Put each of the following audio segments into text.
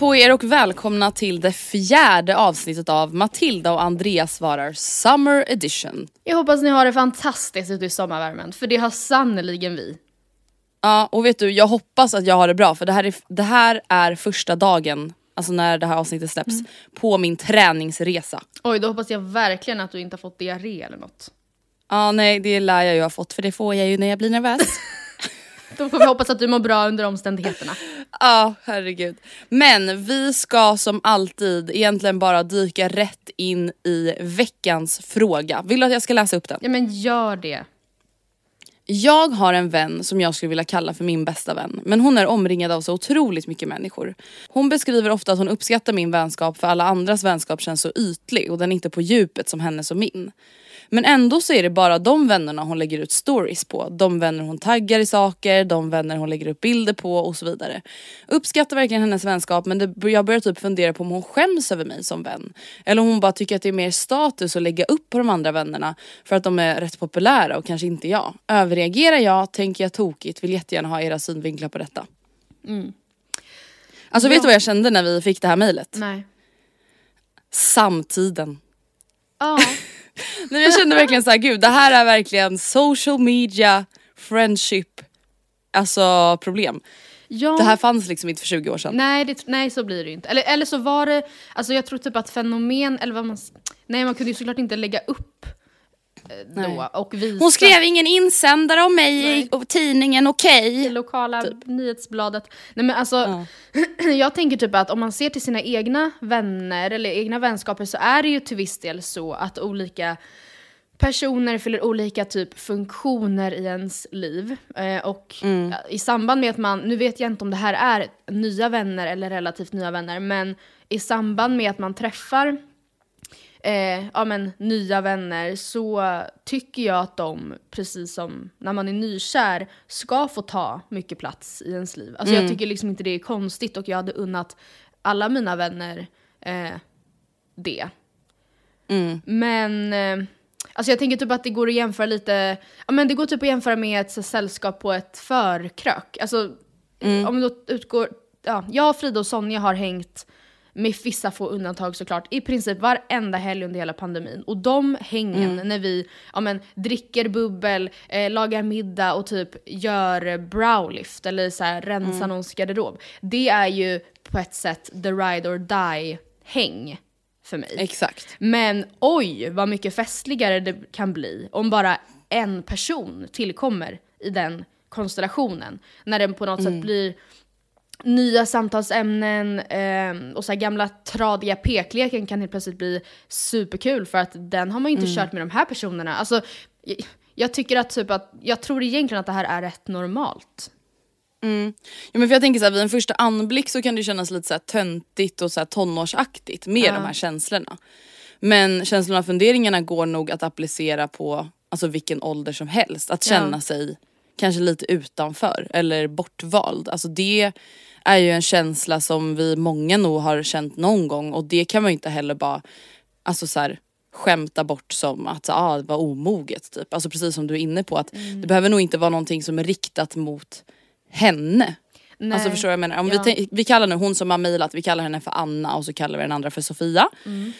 på er och välkomna till det fjärde avsnittet av Matilda och Andreas svarar Summer Edition. Jag hoppas ni har det fantastiskt ute i sommarvärmen, för det har sannerligen vi. Ja och vet du, jag hoppas att jag har det bra för det här är, det här är första dagen, alltså när det här avsnittet släpps, på min träningsresa. Oj, då hoppas jag verkligen att du inte har fått diarré eller något. Ja nej det lär jag ju ha fått för det får jag ju när jag blir nervös. Då får vi hoppas att du mår bra under omständigheterna. Ja, herregud. Men vi ska som alltid egentligen bara dyka rätt in i veckans fråga. Vill du att jag ska läsa upp den? Ja men gör det. Jag har en vän som jag skulle vilja kalla för min bästa vän. Men hon är omringad av så otroligt mycket människor. Hon beskriver ofta att hon uppskattar min vänskap för alla andras vänskap känns så ytlig och den är inte på djupet som hennes och min. Men ändå så är det bara de vännerna hon lägger ut stories på. De vänner hon taggar i saker, de vänner hon lägger upp bilder på och så vidare. Uppskattar verkligen hennes vänskap men det, jag börjar typ fundera på om hon skäms över mig som vän. Eller om hon bara tycker att det är mer status att lägga upp på de andra vännerna för att de är rätt populära och kanske inte jag. Överreagerar jag, tänker jag tokigt, vill jättegärna ha era synvinklar på detta. Alltså vet du vad jag kände när vi fick det här mejlet? Nej. Samtiden. Ja. Nej, jag kände verkligen så här, gud det här är verkligen social media, friendship, alltså problem. ja. Det här fanns liksom inte för 20 år sedan. Nej, det, nej så blir det ju inte. Eller, eller så var det, alltså jag tror typ att fenomen, eller vad man, nej man kunde ju såklart inte lägga upp då och visa Hon skrev ingen insändare om mig Nej. i och tidningen Okej. i lokala nyhetsbladet. Nej men alltså, jag tänker typ att om man ser till sina egna vänner eller egna vänskaper så är det ju till viss del så att olika personer fyller olika typ funktioner i ens liv. Eh, och ja, i samband med att man, nu vet jag inte om det här är nya vänner eller relativt nya vänner, men i samband med att man träffar eh, ja, men, nya vänner så tycker jag att de, precis som när man är nykär, ska få ta mycket plats i ens liv. Alltså jag tycker liksom inte det är konstigt och jag hade unnat alla mina vänner eh, det. Men eh, alltså jag tänker typ att det går att jämföra lite, ja men det går typ att jämföra med ett så, sällskap på ett förkrök. Alltså om vi då utgår, ja, jag, Frida och Sonja har hängt med vissa få undantag såklart, i princip varenda helg under hela pandemin. Och de hängen när vi ja, men, dricker bubbel, eh, lagar middag och typ gör browlift eller så här, rensar någons garderob. Det är ju på ett sätt the ride or die häng för mig. Exakt. Men oj vad mycket festligare det kan bli om bara en person tillkommer i den konstellationen. När den på något sätt blir nya samtalsämnen eh, och så gamla tradiga pekleken kan helt plötsligt bli superkul för att den har man ju inte kört med de här personerna. Alltså, jag, jag tycker att typ att, jag tror egentligen att det här är rätt normalt. Ja, men för jag tänker så här, vid en första anblick så kan det kännas lite så här töntigt och så här tonårsaktigt med de här känslorna. Men känslorna och funderingarna går nog att applicera på alltså, vilken ålder som helst. Att känna Ja. sig kanske lite utanför eller bortvald. Alltså det är ju en känsla som vi många nog har känt någon gång och det kan man ju inte heller bara alltså så här, skämta bort som att ah, det var omoget. Typ. Alltså precis som du är inne på att Mm. det behöver nog inte vara någonting som är riktat mot henne. Nej. Alltså förstår vad jag menar? Om Ja. vi, vi kallar nu hon som har mejlat, vi kallar henne för Anna och så kallar vi den andra för Sofia. Mm.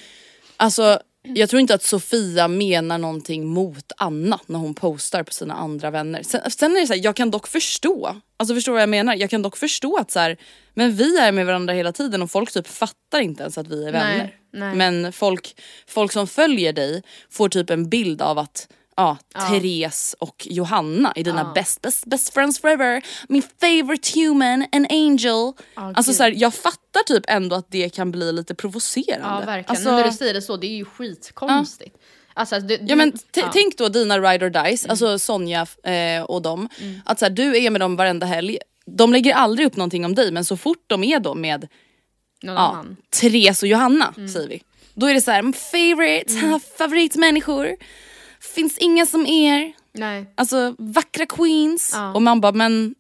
Alltså jag tror inte att Sofia menar någonting mot Anna när hon postar på sina andra vänner. Sen, sen är det så här, jag kan dock förstå, alltså förstår vad jag menar? Jag kan dock förstå att så här, men vi är med varandra hela tiden och folk typ fattar inte ens att vi är vänner. Nej, nej. Men folk, folk som följer dig får typ en bild av att Ja, Therese och Johanna är dina best, best, best friends forever. Min favorite human, an angel. alltså så här, jag fattar typ ändå att det kan bli lite provocerande. Ja verkligen, Alltså, när du säger det så, det är ju skitkonstigt. Alltså, du, Ja men du- t- ja. tänk då dina ride or dies, Mm. alltså Sonja eh, och dem. Att så här, du är med dem varenda helg. De lägger aldrig upp någonting om dig men så fort de är då med någon ja, annan. Therese och Johanna Mm. säger vi. Då är det så här, "My favorite, favoritmänniskor. Finns inga som er. Nej. Alltså vackra queens. Ja. Och man bara men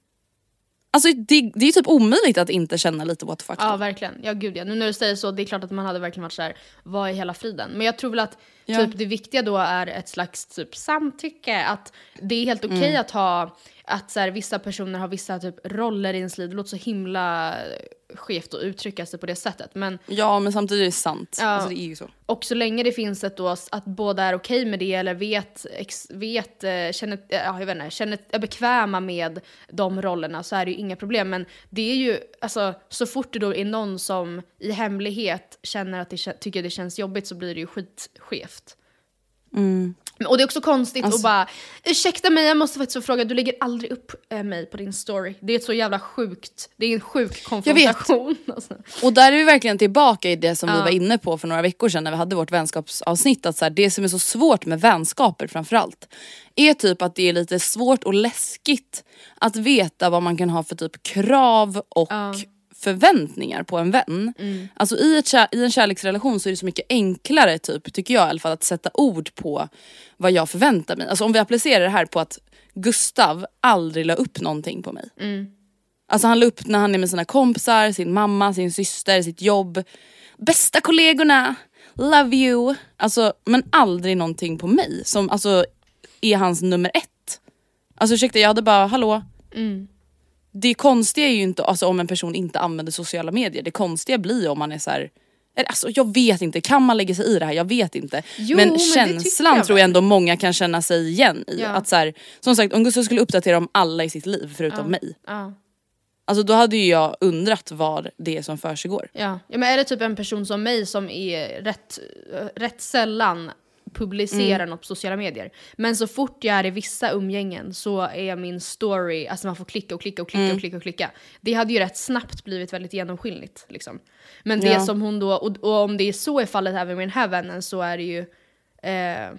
Alltså det, det är ju typ omöjligt att inte känna lite what the fuck. Ja då. verkligen, ja gud ja. Nu när du säger så, det är klart att man hade verkligen varit så här: vad är hela friden? Men jag tror väl att Ja. typ, det viktiga då är ett slags typ samtycke, att det är helt okej Mm. att ha, att så här, vissa personer har vissa typ roller i ens liv, det låter så himla skevt att uttrycka sig på det sättet. Men Ja men samtidigt är det sant. Ja. Alltså, det är ju så. och så länge det finns ett då att båda är okej med det eller vet, ex, vet eh, känner, eh, ja, jag vet inte, känner, är bekväma med de rollerna så är det ju inga problem. Men det är ju, alltså så fort det då är någon som i hemlighet känner att det tycker det känns jobbigt så blir det ju skitskevt. Men- Och det är också konstigt Alltså- att bara, ursäkta mig jag måste faktiskt få fråga, du lägger aldrig upp eh, mig på din story. Det är ett så jävla sjukt, det är en sjuk konfrontation. Alltså. Och där är vi verkligen tillbaka i det som vi Ja. var inne på för några veckor sedan när vi hade vårt vänskapsavsnitt. Att så här, det som är så svårt med vänskaper framförallt är typ att det är lite svårt och läskigt att veta vad man kan ha för typ krav och förväntningar på en vän. Alltså i, ett i en kärleksrelation så är det så mycket enklare typ, tycker jag i alla fall, att sätta ord på vad jag förväntar mig. Alltså om vi applicerar det här på att Gustav aldrig la upp någonting på mig. Alltså han la upp när han är med sina kompisar, sin mamma, sin syster, sitt jobb. Bästa kollegorna, love you. Alltså, men aldrig någonting på mig som alltså är hans nummer ett. Alltså ursäkta jag hade bara, hallå. Det konstiga är ju inte alltså, om en person inte använder sociala medier. Det konstiga blir om man är så här. Alltså, jag vet inte, kan man lägga sig i det här? Jag vet inte. Jo, men men känslan jag tror jag ändå många kan känna sig igen i. Ja. Att så här, som sagt om Gustav skulle uppdatera om alla i sitt liv förutom mig. Ja. Alltså då hade ju jag undrat vad det är som försiggår. Ja. ja, men är det typ en person som mig som är rätt, rätt sällan publicerar något på sociala medier. Men så fort jag är i vissa umgängen så är min story, alltså man får klicka och klicka och klicka och klicka och klicka. Det hade ju rätt snabbt blivit väldigt genomskinligt. Liksom. Men det Ja. som hon då, och, och om det är så är fallet även med den här vännen så är det ju eh,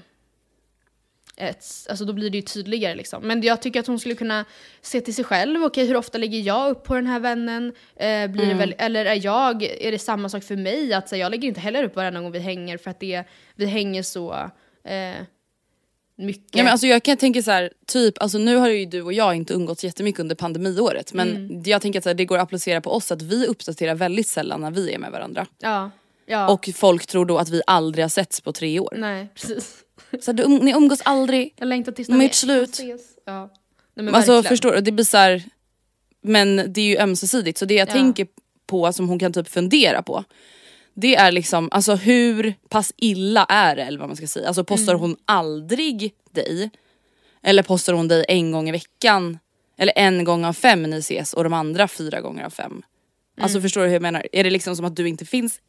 ett, alltså då blir det ju tydligare liksom. Men jag tycker att hon skulle kunna se till sig själv. Okej, hur ofta lägger jag upp på den här vännen? Eh, blir det väl, eller är jag, är det samma sak för mig? Att så, jag lägger inte heller upp varenda gång vi hänger för att det, vi hänger så eh, mycket. Ja, men alltså jag kan tänka så här, typ, alltså nu har ju du och jag inte umgåtts jättemycket under pandemiåret men jag tänker att så här, det går att applicera på oss att vi uppdaterar väldigt sällan när vi är med varandra. ja. Ja. Och folk tror då att vi aldrig har setts på tre år. Nej, precis. Så du, ni umgås aldrig. Jag längtar tills vi slut. Ja. Nej, men Alltså förstår du, det blir så här, men det är ju ömsesidigt så det jag Ja. tänker på som hon kan typ fundera på det är liksom, alltså hur pass illa är det eller vad man ska säga. Alltså postar Mm. hon aldrig dig? Eller postar hon dig en gång i veckan? Eller en gång av fem ni ses och de andra fyra gånger av fem? Alltså Mm. förstår du hur jag menar? Är det liksom som att du inte finns?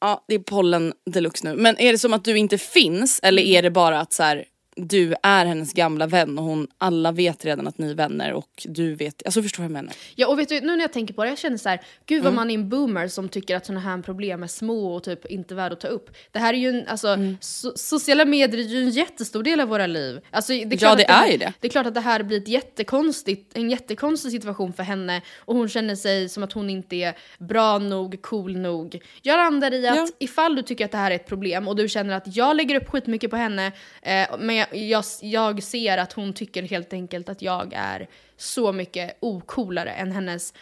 Ja det är pollen deluxe nu. Men är det som att du inte finns eller Mm. är det bara att så här, du är hennes gamla vän och hon, alla vet redan att ni är vänner och du vet, alltså förstår jag menar? Ja och vet du, nu när jag tänker på det, jag känner så här, gud Mm. vad man är en boomer som tycker att sådana här problem är små och typ inte värda att ta upp. Det här är ju en, alltså, Mm. so sociala medier är ju en jättestor del av våra liv. Alltså, det är klart Ja, det här, är ju det. Det är klart att det här blir ett jättekonstigt, en jättekonstig situation för henne och hon känner sig som att hon inte är bra nog, cool nog. Jag landar i att Ja. ifall du tycker att det här är ett problem och du känner att jag lägger upp skitmycket på henne eh, men jag, jag, jag ser att hon tycker helt enkelt att jag är så mycket ocoolare än hennes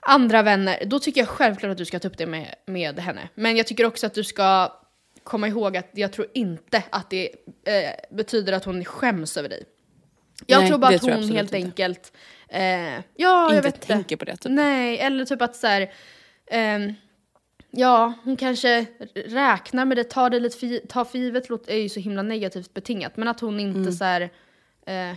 andra vänner, då tycker jag självklart att du ska ta upp det med, med henne. Men jag tycker också att du ska komma ihåg att jag tror inte att det eh, betyder att hon skäms över dig. Jag Nej, tror bara det att jag hon helt inte. enkelt, eh, ja jag Inte vet inte. tänker på det, typ. Nej, eller typ att så här, ehm, ja hon kanske räknar med det, tar det lite för, tar för givet, låt- är ju så himla negativt betingat. Men att hon inte Mm. så här, eh,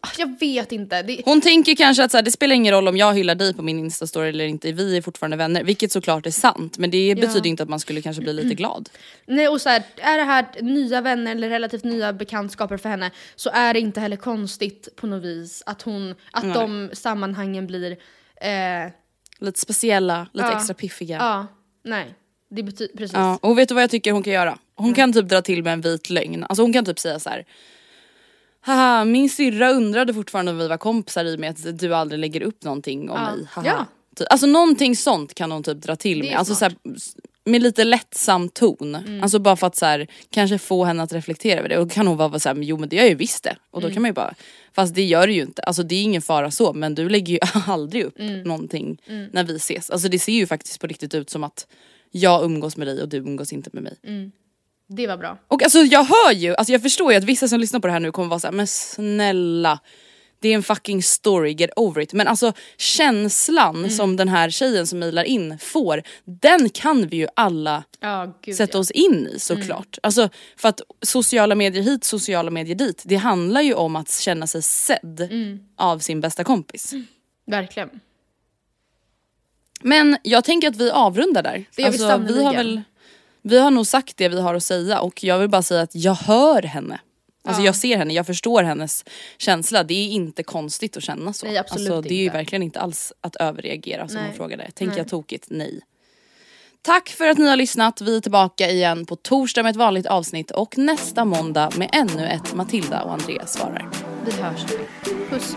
ah, jag vet inte. Det, Hon tänker kanske att så här, det spelar ingen roll om jag hyllar dig på min instastory eller inte, vi är fortfarande vänner. Vilket såklart är sant men det betyder inte att man skulle kanske bli lite glad. Nej och så här, är det här nya vänner eller relativt nya bekantskaper för henne så är det inte heller konstigt på något vis att hon, att de sammanhangen blir, eh, Lite speciella, lite Ja. extra piffiga. ja, nej. Det betyder, precis. Ja, och vet du vad jag tycker hon kan göra? Hon kan typ dra till med en vit lögn. Alltså hon kan typ säga så här. Haha, min syrra undrade fortfarande om vi var kompisar i och med att du aldrig lägger upp någonting om Ja. mig. Haha. Ja. Alltså någonting sånt kan hon typ dra till med. Alltså så här, med lite lättsam ton. Mm. Alltså bara för att så här, kanske få henne att reflektera över det. Och då kan hon vara så här, men jo men det gör jag ju visst det. Och då Mm. kan man ju bara, fast det gör du ju inte. Alltså det är ingen fara så men du lägger ju aldrig upp Mm. någonting när vi ses. Alltså det ser ju faktiskt på riktigt ut som att jag umgås med dig och du umgås inte med mig. Det var bra. Och alltså jag hör ju, alltså jag förstår ju att vissa som lyssnar på det här nu kommer vara såhär, men snälla. Det är en fucking story, get over it. Men alltså känslan Mm. som den här tjejen som mejlar in får, den kan vi ju alla Ja, gud sätta ja. Mm. oss in i såklart. Alltså för att sociala medier hit, sociala medier dit. Det handlar ju om att känna sig sedd Mm. av sin bästa kompis. Verkligen. Men jag tänker att vi avrundar där. Det gör vi vi har väl Vi har nog sagt det vi har att säga och jag vill bara säga att jag hör henne. Alltså Ja. jag ser henne, jag förstår hennes känsla. Det är inte konstigt att känna så. Nej, absolut alltså, det är ju inte. verkligen inte alls att överreagera som Nej. hon frågade. Tänker Nej. jag tokigt? Nej. Tack för att ni har lyssnat. Vi är tillbaka igen på torsdag med ett vanligt avsnitt och nästa måndag med ännu ett Matilda och Andreas svarar. Vi hörs. Puss.